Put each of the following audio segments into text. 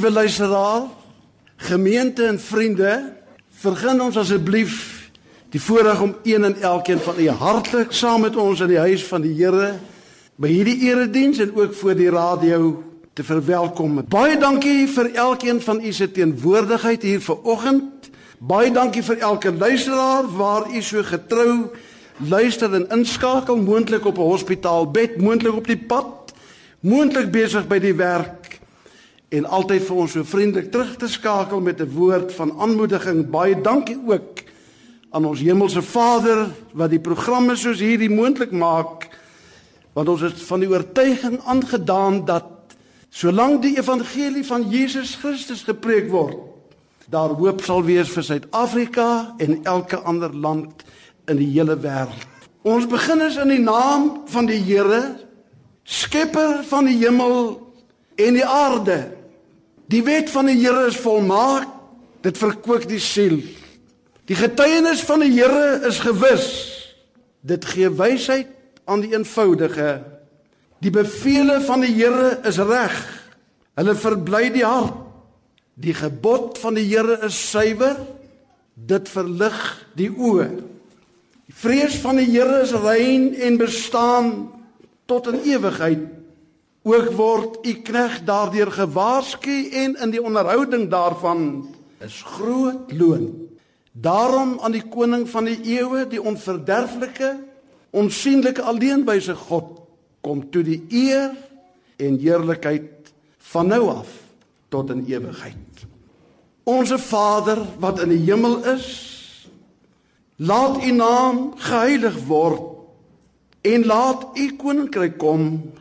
Liewe luisteraar, gemeente en vriende, vergun ons asseblief die voorreg om een en elkeen van u hartlik saam met ons in die huis van die Here by hierdie erediens en ook voor die radio te verwelkom. Baie dankie vir elkeen van u se teenwoordigheid hier vanoggend. Baie dankie vir elke luisteraar waar u so getrou luister en inskakel moontlik op 'n hospitaalbed, moontlik op die pad, moontlik besig by die werk en altyd vir ons so vriendelik terug te skakel met 'n woord van aanmoediging. Baie dankie ook aan ons hemelse Vader wat die programme soos hierdie moontlik maak want ons is van die oortuiging aangedaan dat solank die evangelie van Jesus Christus gepreek word daar hoop sal wees vir Suid-Afrika en elke ander land in die hele wêreld. Ons begin is in die naam van die Here, skepper van die hemel en die aarde. Die wet van die Here is volmaak. Dit verkoop die siel. Die getuienis van die Here is gewis. Dit gee wysheid aan die eenvoudige. Die beveel van die Here is reg. Hulle verbly die hart. Die gebod van die Here is suiwer. Dit verlig die oë. Die vrees van die Here is rein en bestaan tot in ewigheid. Ook word u knegg daardeur gewaarsku en in die onderhouding daarvan is groot loon. Daarom aan die koning van die eeue, die onverderflike, onsigbare alleenwyse God, kom toe die eer en heerlikheid van nou af tot in ewigheid. Onse Vader wat in die hemel is, laat U naam geheilig word en laat U koninkryk kom.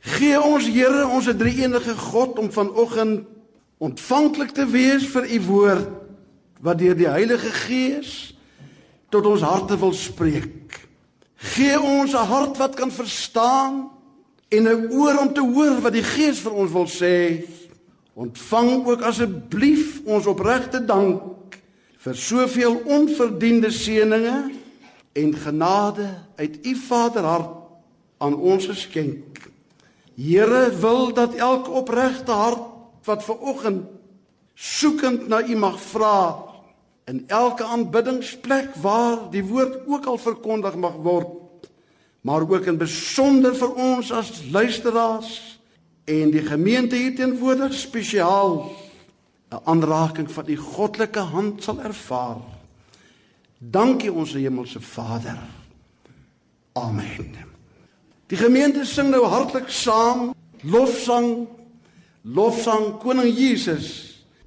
Gee ons Here, ons drie enige God om vanoggend ontvanklik te wees vir U woord wat deur die Heilige Gees tot ons harte wil spreek. Gee ons 'n hart wat kan verstaan en 'n oor om te hoor wat die Gees vir ons wil sê. Ontvang ook asseblief ons opregte dank vir soveel onverdiende seënings en genade uit U Vaderhart aan ons geskenk. Here wil dat elke opregte hart wat ver oggend soekend na U mag vra in elke aanbiddingsplek waar die woord ook al verkondig mag word maar ook in besonder vir ons as luisteraars en die gemeente hier teenwoordig spesiaal 'n aanraking van u goddelike hand sal ervaar. Dankie ons hemelse Vader. Amen. Die gemeente sing nou hartlik saam lofsang lofsang koning Jesus.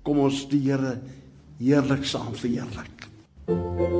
Kom ons die Here heerlik saam verheerlik. Lord,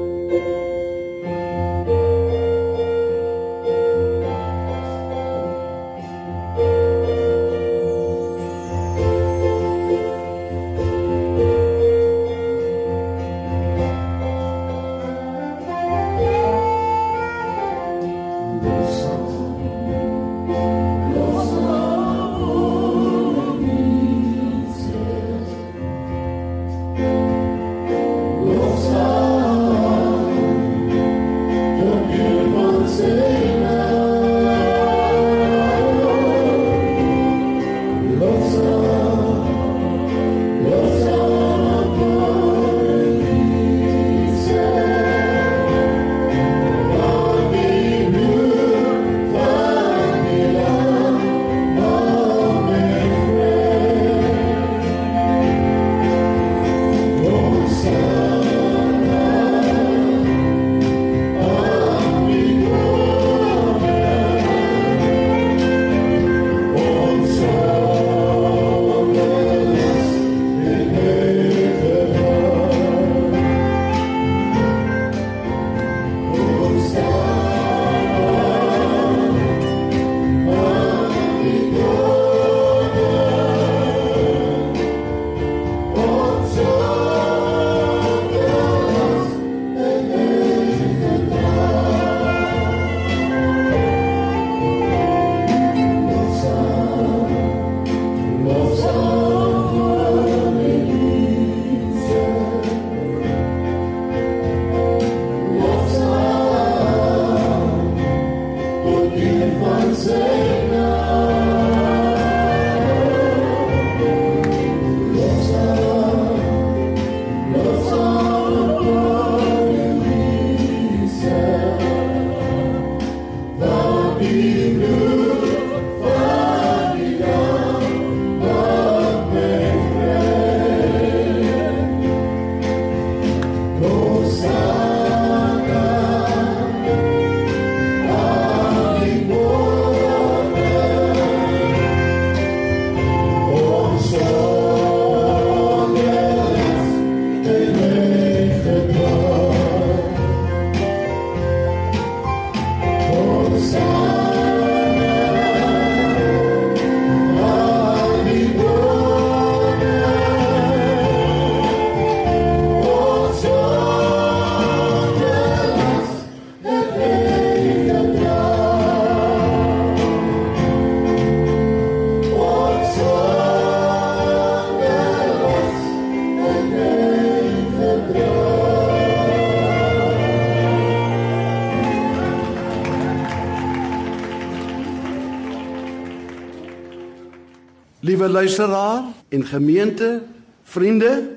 Liewe luisteraar en gemeente, vriende,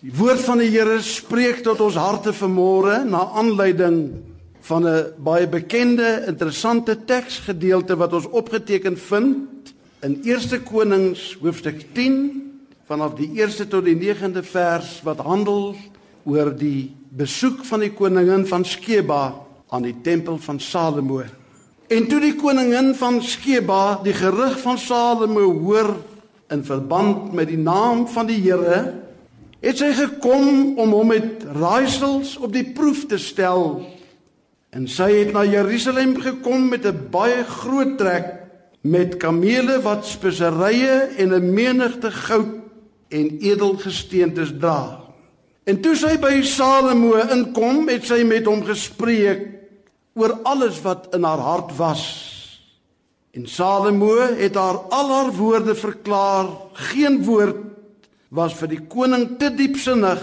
die woord van die Here spreek tot ons harte vanmôre na aanleiding van 'n baie bekende, interessante teksgedeelte wat ons opgeteken vind in 1 Konings hoofstuk 10 vanaf die 1ste tot die 9de vers wat handel oor die besoek van die koningin van Skeba aan die tempel van Salomo. En toe die koningin van Skeba die gerug van Salomo hoor in verband met die naam van die Here, het sy gekom om hom met raaisels op die proef te stel. En sy het na Jerusalem gekom met 'n baie groot trek met kamele wat speserye en 'n menigte goud en edelgesteentes dra. En toe sy by Salomo inkom, het sy met hom gespreek oor alles wat in haar hart was. En Salomo het haar al haar woorde verklaar. Geen woord was vir die koning te diepsinnig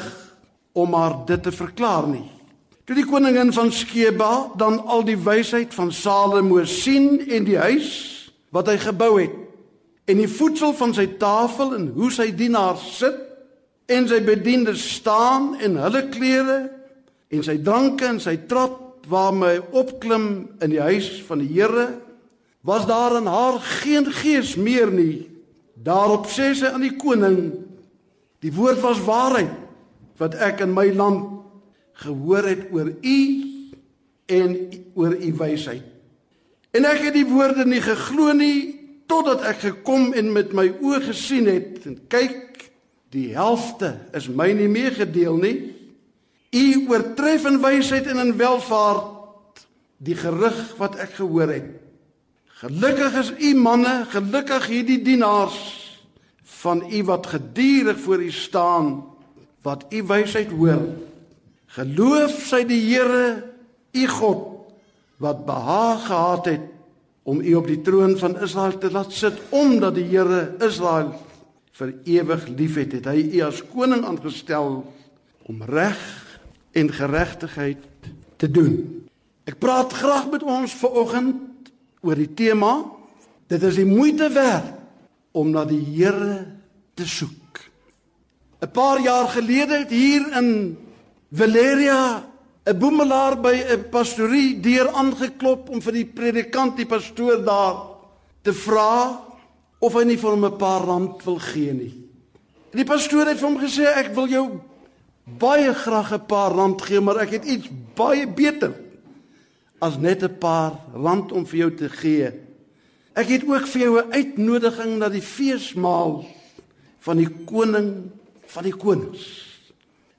om haar dit te verklaar nie. Toe die koningin van Skeba dan al die wysheid van Salomo sien en die huis wat hy gebou het en die voedsel van sy tafel en hoe sy dienaars sit en sy bedienindes staan en hulle klere en sy dranke en sy trap waarmee hy opklim in die huis van die Here was daar in haar geen gees meer nie daarop sê sy aan die koning die woord was waarheid wat ek in my land gehoor het oor u en oor u wysheid. En ek het die woorde nie geglo nie totdat ek gekom en met my oë gesien het en kyk die helfte is my nie meer gedeel nie. U oortref in wysheid en in welvaart die gerug wat ek gehoor het. Gelukkig is u manne, gelukkig hierdie dienaars van u wat gedurig voor u staan wat u wysheid hoor. Geloof sy die Here, u God, wat behaag gehad het om u op die troon van Israel te laat sit omdat die Here Israel vir ewig liefhet. Het hy u as koning aangestel om reg en geregtigheid te doen. Ek praat graag met ons vanoggend oor die tema dit is die moeite werd om na die Here te soek. 'n Paar jaar gelede het hier in Valeria 'n boemelaar by 'n pastorie deur aangeklop om vir die predikant, die pastoor daar te vra of hy nie vir hom 'n paar rand wil gee nie. En die pastoor het vir hom gesê ek wil jou baie graag 'n paar rand gee, maar ek het iets baie beter as net 'n paar rand om vir jou te gee. Ek het ook vir jou 'n uitnodiging na die feesmaal van die koning van die konings.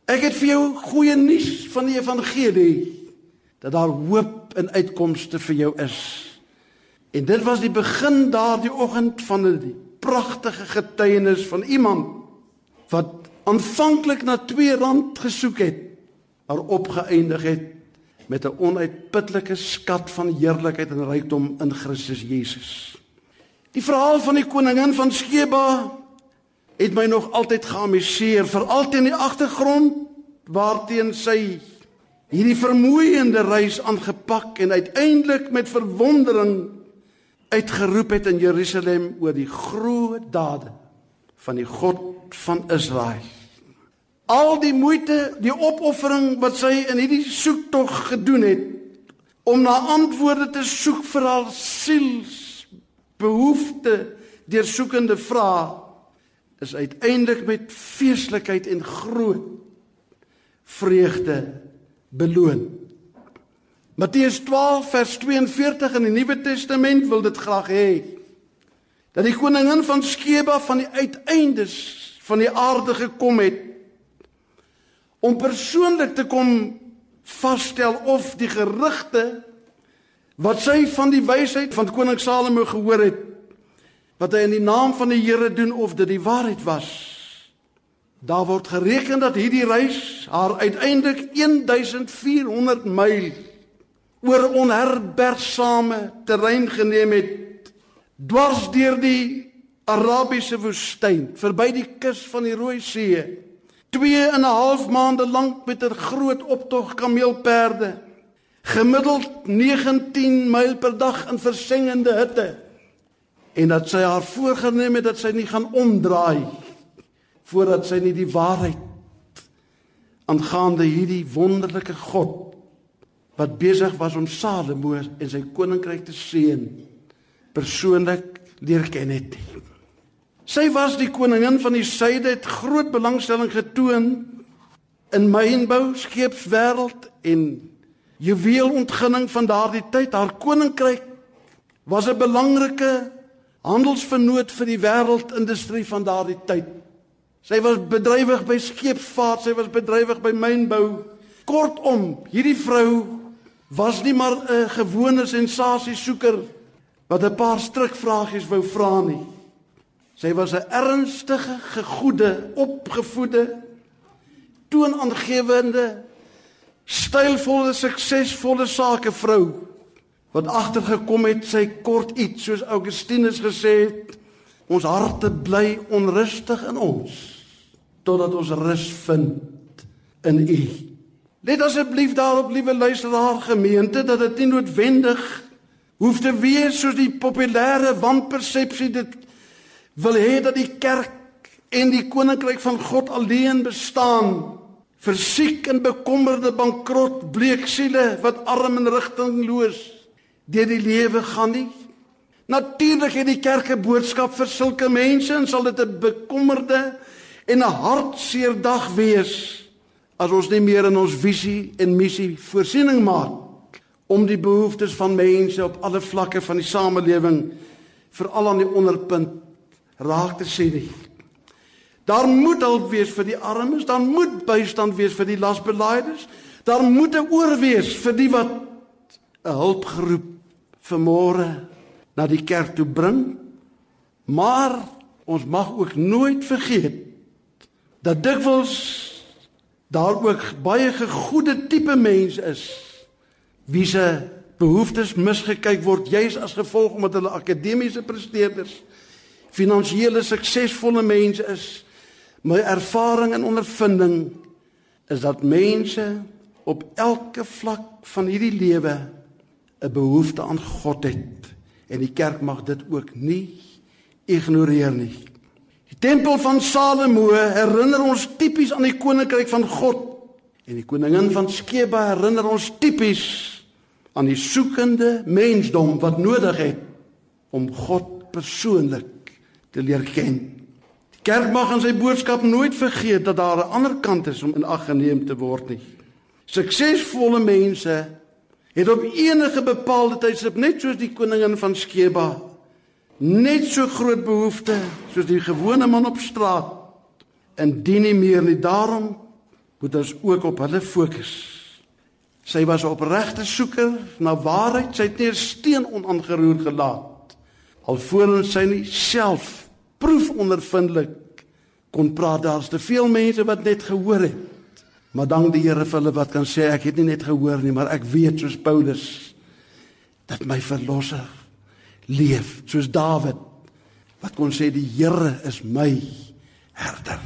Ek het vir jou goeie nuus van die evangelie dat daar hoop en uitkomste vir jou is. En dit was die begin daardie oggend van 'n pragtige getuienis van iemand wat aanvanklik na 2 rand gesoek het, maar opgeëindig het met 'n onuitputlike skat van heerlikheid en rykdom in Christus Jesus. Die verhaal van die koningin van Skeba het my nog altyd geamuseer, veral teen die agtergrond waarteen sy hierdie vermoeiende reis aangepak en uiteindelik met verwondering uitgeroep het in Jerusalem oor die groot dade van die God van Israel. Al die moeite, die opoffering wat sy in hierdie soektog gedoen het om na antwoorde te soek vir haar siels behoefte deursoekende vrae is uiteindelik met feeslikheid en groot vreugde beloon. Matteus 12 vers 42 in die Nuwe Testament wil dit graag hê dat die koningin van Skeba van die uiteindes van die aarde gekom het om persoonlik te kom vasstel of die gerugte wat sy van die wysheid van koning Salomo gehoor het wat hy in die naam van die Here doen of dit die waarheid was. Daar word gereken dat hierdie reis haar uiteindelik 1400 myl oor onherbergsame terrein geneem het dwars deur die Arabiese woestyn verby die kus van die Rooi See 2 en 'n half maande lank met 'n groot optog kameelperde gemiddeld 19 myl per dag in versengende hitte en dat sy haar voorgenem het dat sy nie gaan omdraai voordat sy nie die waarheid aangaande hierdie wonderlike God wat besig was om Salomo en sy koninkryk te seën persoonlik leer ken het. Sy was die koningin van die suide het groot belangstelling getoon in mynbou, skeepswêreld en juweelontginning van daardie tyd. Haar koninkryk was 'n belangrike handelsvernoot vir die wêreldindustrie van daardie tyd. Sy was bedrywig by skeepsvaart, sy was bedrywig by mynbou. Kortom, hierdie vrou was nie maar 'n gewone sensasiesoeker wat 'n paar strikvragies wou vra nie. Sy was 'n ernstige, gegoede, opgevoede, toonaangewende, stylvolle, suksesvolle sakevrou wat agtergekom het sy kort iets soos Augustinus gesê het ons harte bly onrustig in ons totdat ons rus vind in u. Let asseblief daarop liewe luisteraar gemeente dat dit nie noodwendig hoef te wees soos die populêre wanpersepsie dit wil hê dat die kerk en die koninkryk van God alleen bestaan vir siek en bekommerde bankrot bleek siele wat arm en rigtingloos deur die lewe gaan nie. Natuurlik het die kerk 'n boodskap vir sulke mense en sal dit 'n bekommerde en 'n hartseer dag wees as ons nie meer in ons visie en missie voorsiening maak om die behoeftes van mense op alle vlakke van die samelewing veral aan die onderpunt raak te sien nie. Daar moet hulp wees vir die armes, daar moet bystand wees vir die lasbelaaides, daar moet 'n oor wees vir die wat 'n hulpgeroep vanmôre na die kerk toe bring. Maar ons mag ook nooit vergeet dat dikwels daar ook baie gegoede tipe mense is wie se behoeftes misgekyk word juis as gevolg omdat hulle akademiese presteerders finansiële suksesvolle mense is my ervaring en ondervinding is dat mense op elke vlak van hierdie lewe 'n behoefte aan God het en die kerk mag dit ook nie ignoreer nie. Die tempel van Salomo herinner ons tipies aan die koninkryk van God en die koningin van Skeba herinner ons tipies aan die soekende mensdom wat nodig het om God persoonlik te leer ken. Die kerk mag aan sy boodskap nooit vergeet dat daar 'n ander kant is om in ag geneem te word nie. Suksesvolle mense het op enige bepaalde tydstip net soos die koningin van Skeba net so groot behoefte soos die gewone man op straat en dien nie meer nie daarom moet ons ook op hulle fokus sy was 'n opregte soeker na waarheid sy het nie 'n steen onaangeroer gelaat alvorens sy nie self proefondervindelik kon praat daar's te veel mense wat net gehoor het Maar dank die Here vir hulle wat kan sê ek het nie net gehoor nie, maar ek weet soos Paulus dat my verlosser leef, soos Dawid wat kon sê die Here is my herder.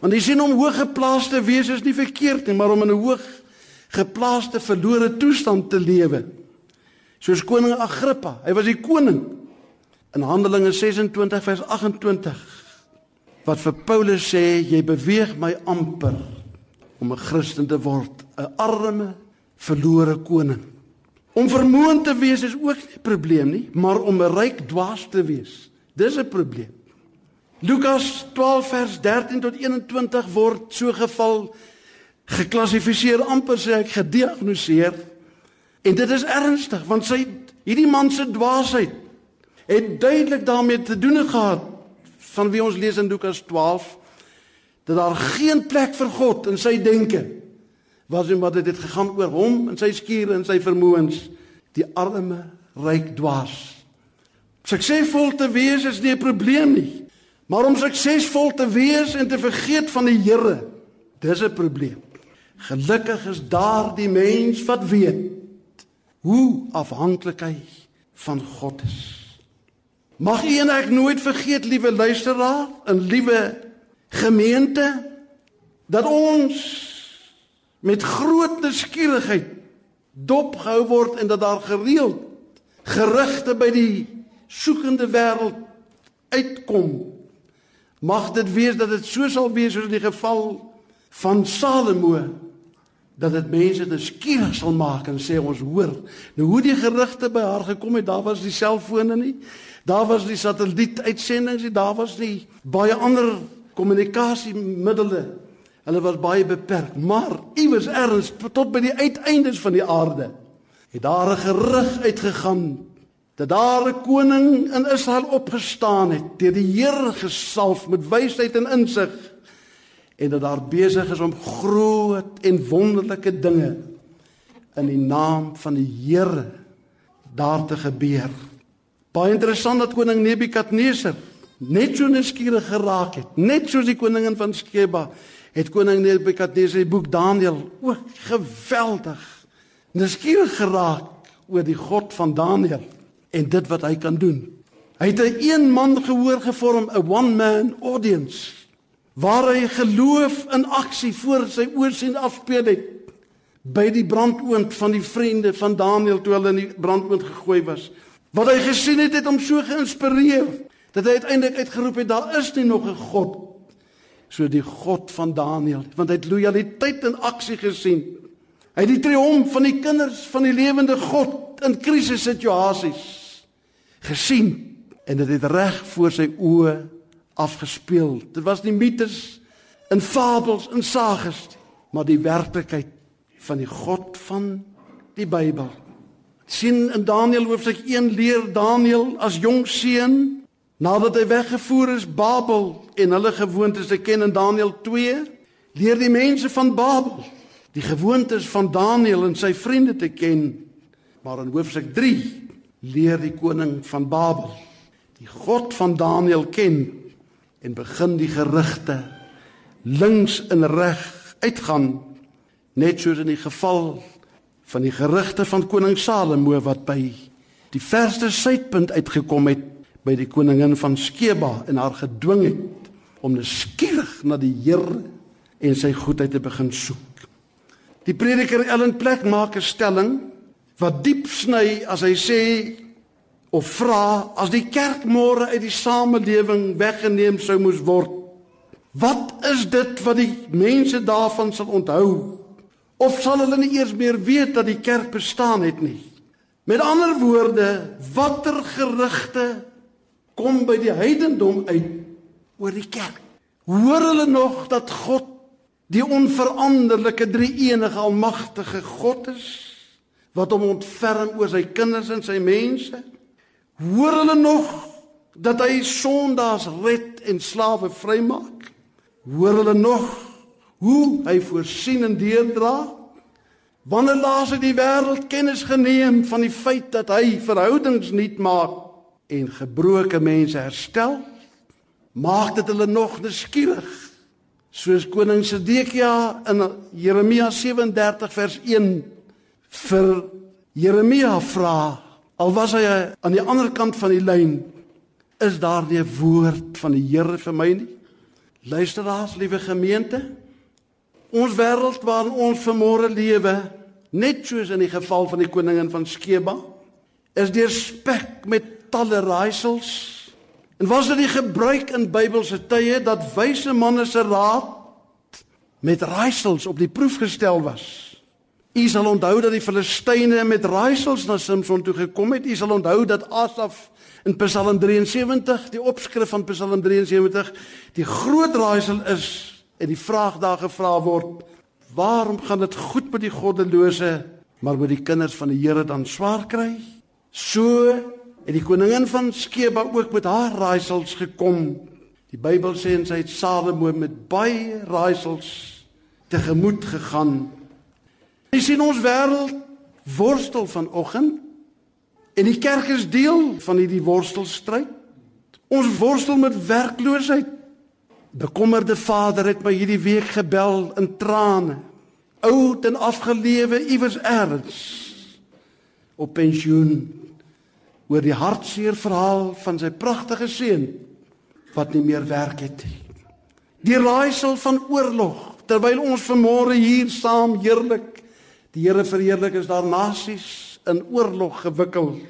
Want jy sien om hoog geplaaste wees is nie verkeerd nie, maar om in 'n hoog geplaaste verlore toestand te lewe. Soos koning Agrippa, hy was die koning. In Handelinge 26 vers 28 wat vir Paulus sê jy beweeg my amper om 'n Christen te word, 'n arme, verlore koning. Om vermoond te wees is ook nie 'n probleem nie, maar om 'n ryk dwaas te wees, dis 'n probleem. Lukas 12 vers 13 tot 21 word so geval geklassifiseer amper sê ek gediagnoseer en dit is ernstig want sy hierdie man se dwaasheid het duidelik daarmee te doen gehad van wie ons lees in Lukas 12 dat daar geen plek vir God in sy denke was en wat dit het gegaan oor hom en sy skure en sy vermoëns. Die arme ryk dwaas. Suksesvol te wees is nie 'n probleem nie maar om suksesvol te wees en te vergeet van die Here dis 'n probleem. Gelukkig is daardie mens wat weet hoe afhanklik hy van God is mag u en ek nooit vergeet liewe luisteraar en liewe gemeente dat ons met groot nuuskierigheid dopgehou word en dat daar gereeld gerugte by die soekende wêreld uitkom. Mag dit wees dat dit so sal wees soos in die geval van Salomo dat dit mense nuuskierig sal maak en sê ons hoor. Nou hoe die gerugte by haar gekom het, daar was die selfone nie. Daar was die satellietuitsendings, daar was nie baie ander kommunikasiemiddele. Hulle was baie beperk, maar iewers erns tot by die uiteindes van die aarde het daar 'n gerug uitgegaan dat daar 'n koning in Israel opgestaan het deur die Here gesalf met wysheid en insig en dat daar besig is om groot en wonderlike dinge in die naam van die Here daar te gebeur. Baie interessant dat koning Nebukadneser net so nuuskierig geraak het, net soos die koningin van Sheba het koning Nebukadneser die boek Daniël ook geweldig nuuskierig geraak oor die God van Daniël en dit wat hy kan doen. Hy het 'n een man gehoor gevorm, 'n one man audience waar hy geloof in aksie voor sy oë sien afspeel het by die brandoond van die vriende van Daniël toe hulle in die brandoond gegooi was. Wat hy gesien het het hom so geïnspireer dat hy uiteindelik uitgeroep het daar is nie nog 'n God so die God van Daniël want hy het lojaliteit in aksie gesien. Hy het die triomf van die kinders van die lewende God in krisissituasies gesien en dit het reg voor sy oë afgespeel. Dit was nie mites en fabels en sages maar die werklikheid van die God van die Bybel. Sien in Daniël hoofstuk 1 leer Daniël as jong seun nadat hy weggevoer is Babel en hulle gewoontes te ken in Daniël 2 leer die mense van Babel die gewoontes van Daniël en sy vriende te ken. Maar in hoofstuk leer die koning van Babel die God van Daniël ken en begin die gerugte links en reg uitgaan net soos in die geval van die gerugte van koning Salomo wat by die verste suidpunt uitgekom het by die koningin van Skeba en haar gedwing het om neskierig na die Here en sy goedheid te begin soek. Die prediker Ellen Plek maak 'n stelling wat diep sny as hy sê of vra as die kerk môre uit die samelewing weggeneem sou moes word wat is dit wat die mense daarvan sal onthou of sal hulle nie eers meer weet dat die kerk bestaan het nie met ander woorde watter gerugte kom by die heidendom uit oor die kerk hoor hulle nog dat God die onveranderlike drie-enige almagtige God is wat hom ontferm oor sy kinders en sy mense? Hoor hulle nog dat hy sondaars red en slawe vrymaak? Hoor hulle nog hoe hy voorsien en deurdra? Wanneer laas het die wêreld kennis geneem van die feit dat hy verhoudings nuut maak en gebroke mense herstel? Maak dit hulle nog nuuskierig? Soos koning Sedekia in Jeremia 37 vers 1 vir Jeremia vra, al was hy aan die ander kant van die lyn, is daar nie 'n woord van die Here vir my nie? Luisteraars, liewe gemeente, ons wêreld waarin ons vermore lewe, net soos in die geval van die koningin van Skeba, is deurspek met talle raaisels. En was dit die gebruik in Bybelse tye dat wyse manne se raad met raaisels op die proef gestel was? U sal onthou dat die Filistyne met raaisels na Samson toe gekom het. U sal onthou dat Asaf in Psalm 73, die opskrif van Psalm 73, die groot raaisel is en die vraag daar gevra word: Waarom gaan dit goed met die goddelose, maar met die kinders van die Here dan swaar kry? So het die koningin van Skeba ook met haar raaisels gekom. Die Bybel sê en sy het Salomo met baie raaisels tegemoet gegaan Jy sien ons wêreld worstel vanoggend en die kerk is deel van hierdie worstelstryd. Ons worstel met werkloosheid. Bekommerde vader het my hierdie week gebel in trane. Oud en afgelewe iewers elders op pensioen oor die hartseer verhaal van sy pragtige seun wat nie meer werk het nie. Die raaisel van oorlog terwyl ons vanmôre hier saam heerlik Die Here verheerlik is daar nasies in oorlog gewikkel.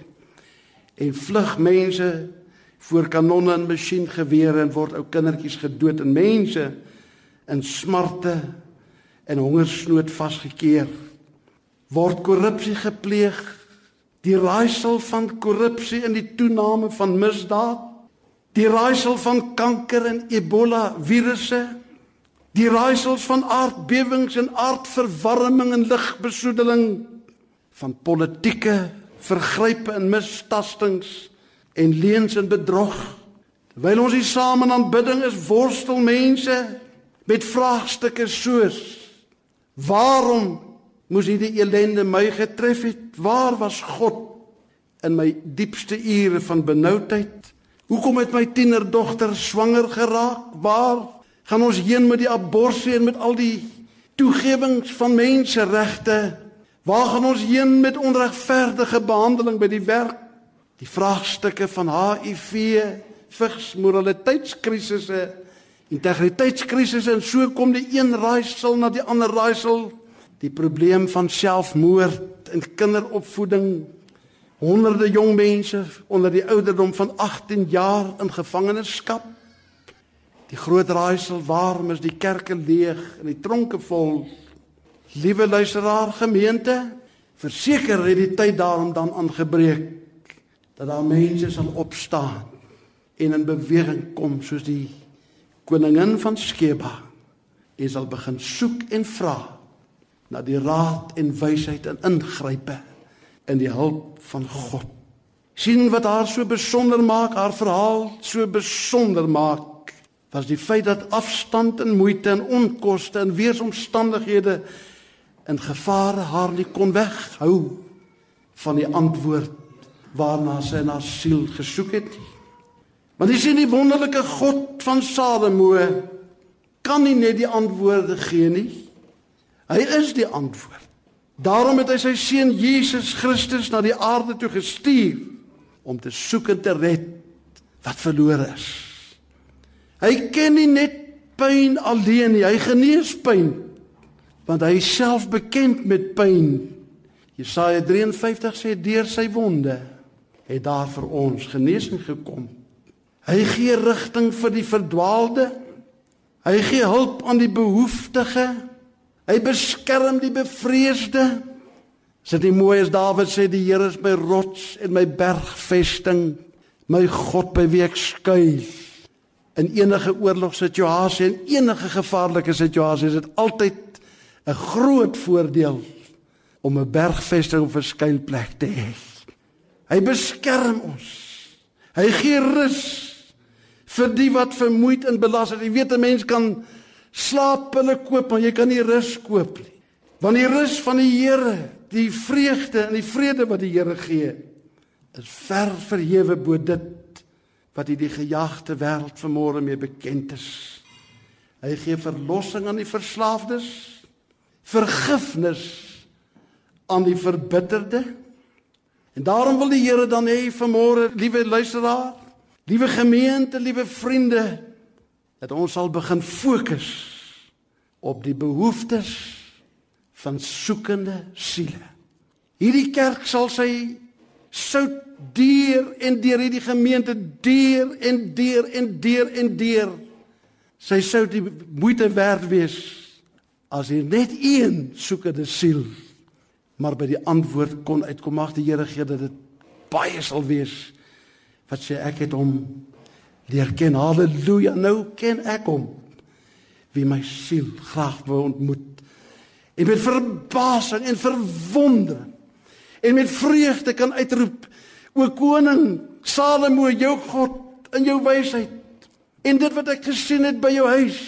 en vlug mense voor kanonne en masjiengewere en word ou kindertjies gedood en mense in smarte en hongersnood vasgekeer. Word korrupsie gepleeg. Die raaisel van korrupsie en die toename van misdaad. Die raaisel van kanker en ebola virusse. Die raaisels van aardbewings en aardverwarming en lugbesoedeling van politieke vergrype en mistastings en leuns en bedrog. Terwyl ons hier saam in aanbidding is worstel mense met vraagstukke soos waarom moes hierdie ellende my getref het? Waar was God in my diepste ure van benoudheid? Hoekom het my tienerdogter swanger geraak? Waar gaan ons heen met die abortus en met al die toegewings van menseregte? Waar gaan ons heen met onregverdige behandeling by die werk die vraagstukke van HIV vigs moraliteitskrisisse integriteitskrisisse en so kom die een raaisel na die ander raaisel. Die probleem van selfmoord en kinderopvoeding. Honderde jong mense onder die ouderdom van 18 jaar in gevangenskap die groot raaisel waarom is die kerke leeg en die tronke vol. Liewe luisteraar gemeente verseker het die tyd daarom dan aangebreek dat daar mense sal opstaan en in beweging kom soos die koningin van Skeba en sal begin soek en vra na die raad en wysheid en ingrype in die hulp van God. sien wat haar so besonder maak, haar verhaal so besonder maak, was die feit dat afstand en moeite en onkoste en weeromstandighede in gevare haar nie kon weghou van die antwoord waarna sy na siel gesoek het. Want dis nie die wonderlike God van Salomo kan nie net die antwoorde gee nie. Hy is die antwoord. Daarom het hy sy seun Jesus Christus na die aarde toe gestuur om te soek en te red wat verlore is. Hy ken nie net pyn alleen nie, hy genees pyn want hy self bekend met pyn. Jesaja 53 sê deur sy wonde het daar vir ons genesing gekom. Hy gee rigting vir die verdwaalde. Hy gee hulp aan die behoeftige. Hy beskerm die bevreesde. Sit die mooi as Dawid sê die Here is my rots en my bergvesting, my God by wie ek skuil. In enige oorlogssituasie en enige gevaarlike situasie is dit altyd 'n groot voordeel om 'n bergvesting of 'n skuilplek te hê. Hy beskerm ons. Hy gee rus vir die wat vermoeid en belas is. Jy weet 'n mens kan slaappille koop, maar jy kan nie rus koop nie. Want die rus van die Here, die vreugde en die vrede wat die Here gee, is ver verhewe bo dit wat in die gejaagde wêreld vanmôre mee bekend is. Hy gee verlossing aan die verslaafdes, vergifnis aan die verbitterde En daarom wil die Here dan hê vanmôre, liewe luisteraar, liewe gemeente, liewe vriende, dat ons sal begin fokus op die behoeftes van soekende siele. Hierdie kerk sal sy sout deur en deur hierdie gemeente deur en deur en deur en deur sy sou die moeite werd wees as hier net een soekende siel maar by die antwoord kon uitkom mag die Here gee dat dit baie sal wees wat sê ek het hom leer ken. Haleluja nou ken ek hom wie my siel graag wou ontmoet. En met verbasing en verwondering en met vreugde kan uitroep o koning Salomo jou God in jou wysheid en dit wat ek gesien het by jou huis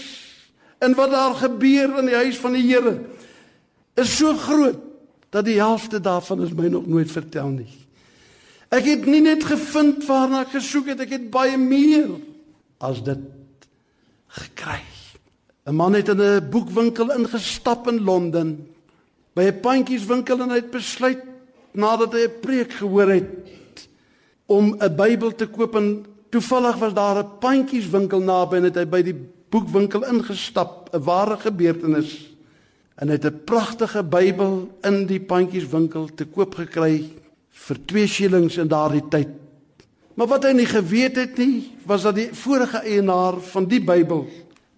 en wat daar gebeur in die huis van die Here is so groot dat die helfte daarvan is my nog nooit vertel nie. Ek het nie net gevind waarna ek gesoek het, ek het baie meer as dit gekry. 'n Man het in 'n boekwinkel ingestap in Londen by 'n pandjieswinkel en hy het besluit nadat hy 'n preek gehoor het om 'n Bybel te koop en toevallig was daar 'n pandjieswinkel naby en het hy by die boekwinkel ingestap, 'n ware gebeurtenis en het 'n pragtige Bybel in die pandjieswinkel te koop gekry vir 2 shillings in daardie tyd Maar wat hy nie geweet het nie, was dat die vorige eienaar van die Bybel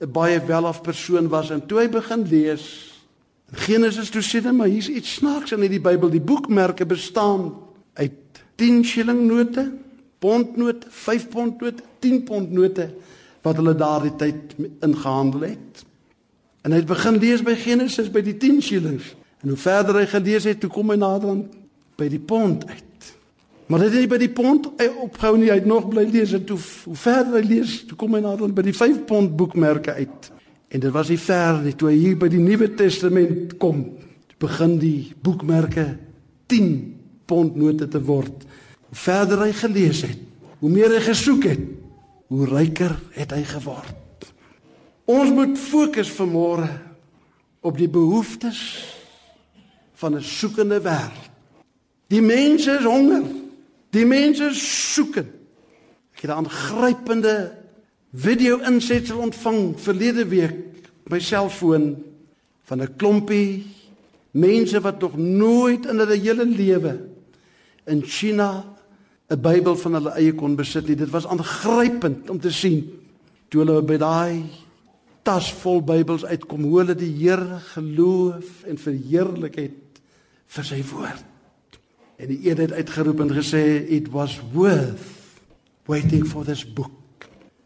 'n baie welaf persoon was en toe hy begin lees Genesis toe sê dan maar hier's iets snaaks in hierdie Bybel. Die boekmerke bestaan uit 10 shilling note, pondnote, 5 pond note, 10 pond note wat hulle daardie tyd ingehandel het. En hy het begin lees by Genesis by die 10 shillings. En hoe verder hy gelees het, toe kom hy nader aan by die pond uit. Maar hy het nie by die pond opgehou nie, hy het nog bly lees en toe hoe verder hy lees, toe kom hy nader by die 5 pond boekmerke uit. En dit was nie ver nie toe hy hier by die Nuwe Testament kom. Begin die boekmerke 10 pond note te word. Hoe verder hy gelees het, hoe meer hy gesoek het, hoe ryker het hy geword. Ons moet fokus vanmôre op die behoeftes van 'n soekende wêreld. Die mense is honger. Die mense soek. Ek het 'n aangrypende video insetsel ontvang verlede week op my selfoon van 'n klompie mense wat nog nooit in hulle hele lewe in China 'n Bybel van hulle eie kon besit nie. Dit was aangrypend om te sien toe hulle by daai tas vol Bybels uitkom hoe hulle die Here geloof en verheerlik het vir sy woord. En die een het uitgeroep en gesê it was worth waiting for this book.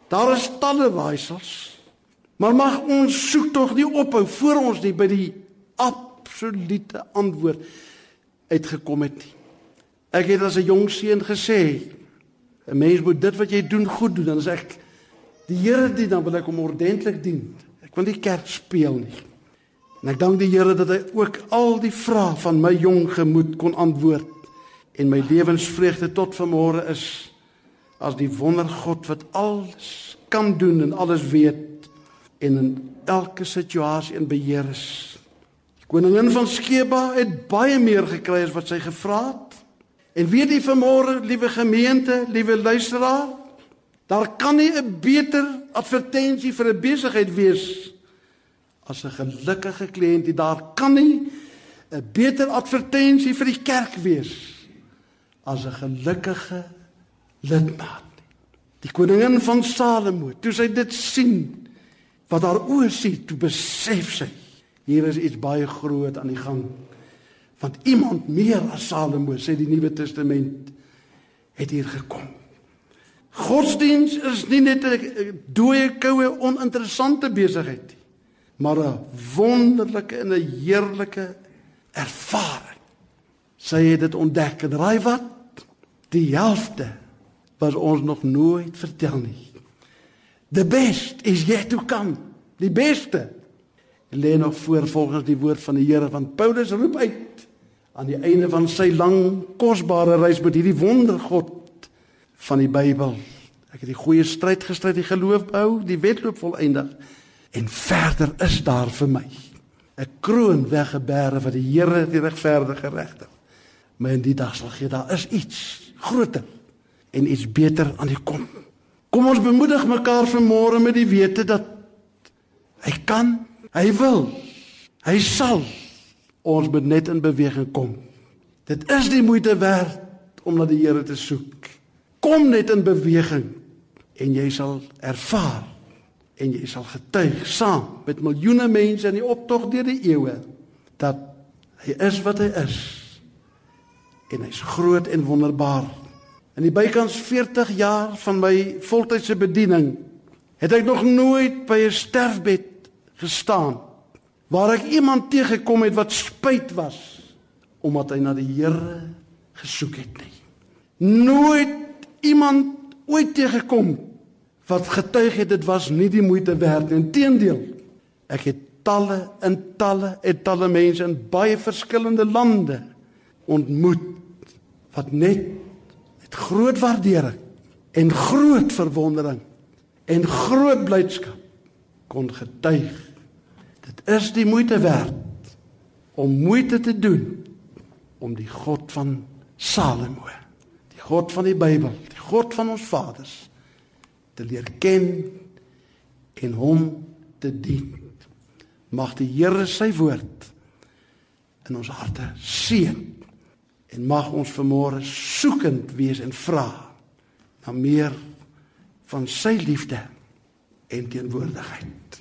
Daar is talle raaisels. Maar mag ons soek tog nie ophou voor ons nie by die absolute antwoord uitgekom het nie. Ek het as 'n jong seun gesê 'n mens moet dit wat jy doen goed doen dan sê ek die Here dien dan wil ek hom ordentlik dien. Ek wil nie kerk speel nie. En ek dank die Here dat hy ook al die vrae van my jong gemoed kon antwoord en my lewensvreugde tot vanmôre is as die wondergod wat alles kan doen en alles weet en in elke situasie in beheer is. Die koningin van Skeba het baie meer gekry as wat sy gevra het. En weet jy vanmôre, liewe gemeente, liewe luisteraar, daar kan nie 'n beter advertensie vir 'n besigheid wees as 'n gelukkige kliënt. Daar kan nie 'n beter advertensie vir die kerk wees as 'n gelukkige lidmaat. Die koningin van Salomo, toe sy dit sien wat haar oë sien, toe besef sy hier is iets baie groot aan die gang. Want iemand meer as Salomo, sê die Nuwe Testament, het hier gekom. Godsdiens is nie net 'n dooie koue oninteressante besigheid nie, maar 'n wonderlike en 'n heerlike ervaring. Sy het dit ontdek en raai wat? Die helfte was ons nog nooit vertel nie. The best is yet to come. Die beste lê nog voor volgens die woord van die Here want Paulus roep uit aan die einde van sy lang kosbare reis met hierdie wondergod van die Bybel. Ek het die goeie stryd gestry, die geloof bou, die wedloop volëindig en verder is daar vir my 'n kroon weggebere wat die Here die regverdige regter my in die dag sal gee. Daar is iets groter en iets beter aan die kom. Kom ons bemoedig mekaar vanmôre met die wete dat hy kan, hy wil, hy sal ons moet net in beweging kom. Dit is die moeite werd om na die Here te soek. Kom net in beweging en jy sal ervaar en jy sal getuig saam met miljoene mense in die optog deur die eeue dat hy is wat hy is en hy's groot en wonderbaar. In die bykans 40 jaar van my voltydse bediening het ek nog nooit by 'n sterfbed gestaan waar ek iemand teëgekom het wat spyt was omdat hy na die Here gesoek het nie. Nooit iemand ooit teëgekom wat getuig het dit was nie die moeite werd nie. Inteendeel, ek het talle en talle en talle mense in baie verskillende lande ontmoet wat net met groot waardering en groot verwondering en groot blydskap kon getuig. Dit is die moeite werd om moeite te doen om die God van Salomo, God van die Bybel, die God van ons vaders te leer ken en hom te dien. Mag die Here sy woord in ons harte seën En mag ons vanmôre soekend wees en vra na meer van sy liefde en teenwoordigheid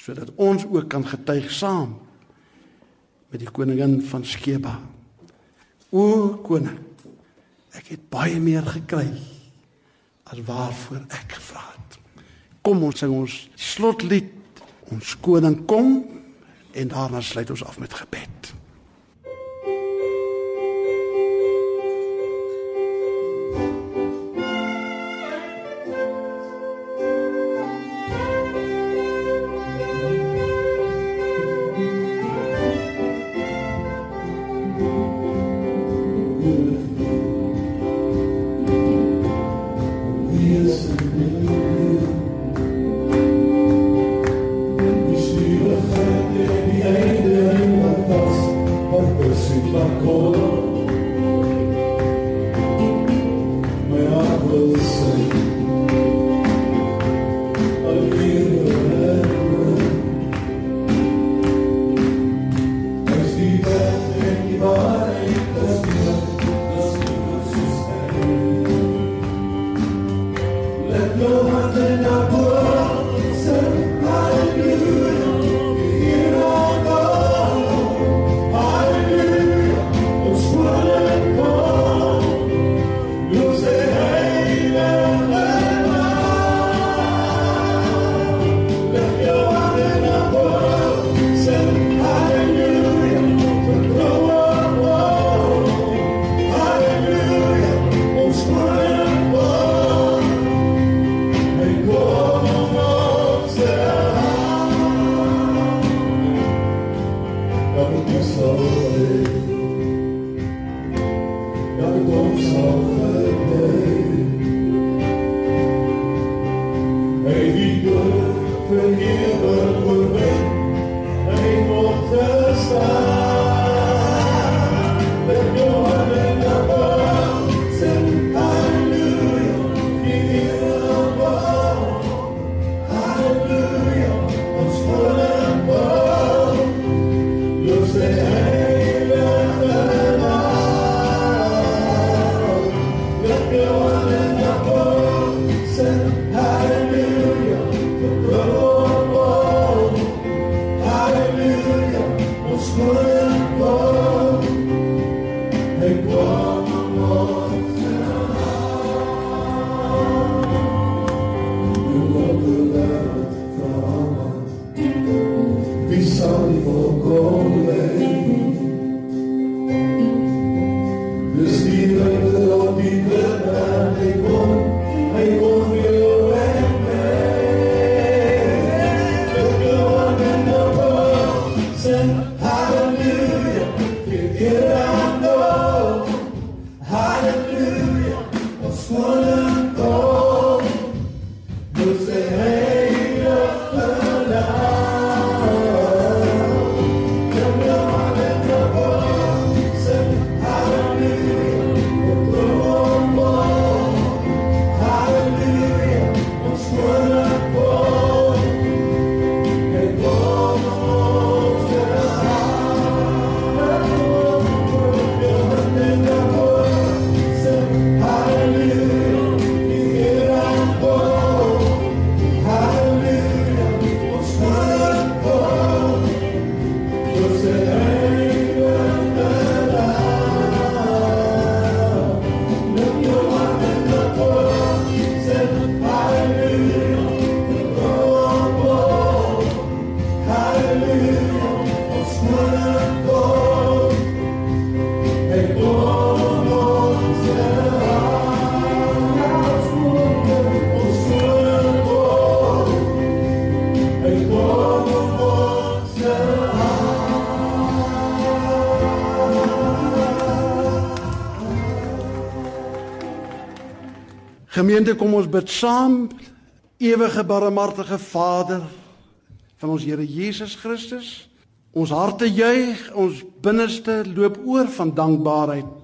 sodat ons ook kan getuig saam met die koningin van Skeba. O koning, ek het baie meer gekry as waarvoor ek gevra het. Kom ons sing ons slotlied, ons koning kom en daarna sluit ons af met gebed. tua cor. vir ewig oorwin. Hy mocht staan. Gemeente, kom ons bid saam. Ewige barmhartige Vader van ons Here Jesus Christus. Ons harte juig, ons binneste loop oor van dankbaarheid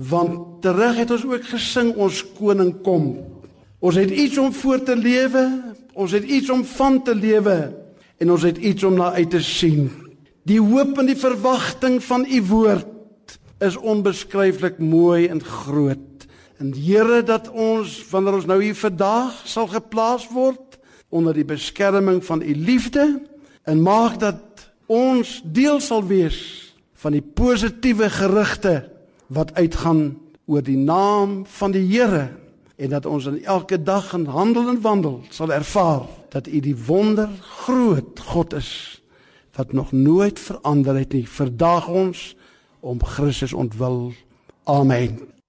want terug het ons ook gesing ons koning kom. Ons het iets om voor te lewe, ons het iets om van te lewe en ons het iets om na uit te sien. Die hoop en die verwagting van u woord is onbeskryflik mooi en groot. En Here dat ons wanneer ons nou hier vandag sal geplaas word onder die beskerming van u liefde en maak dat ons deel sal wees van die positiewe gerugte wat uitgaan oor die naam van die Here en dat ons in elke dag en handel en wandel sal ervaar dat u die wonder groot God is wat nog nooit verander het nie. Verdaag ons om Christus ontwil. Amen.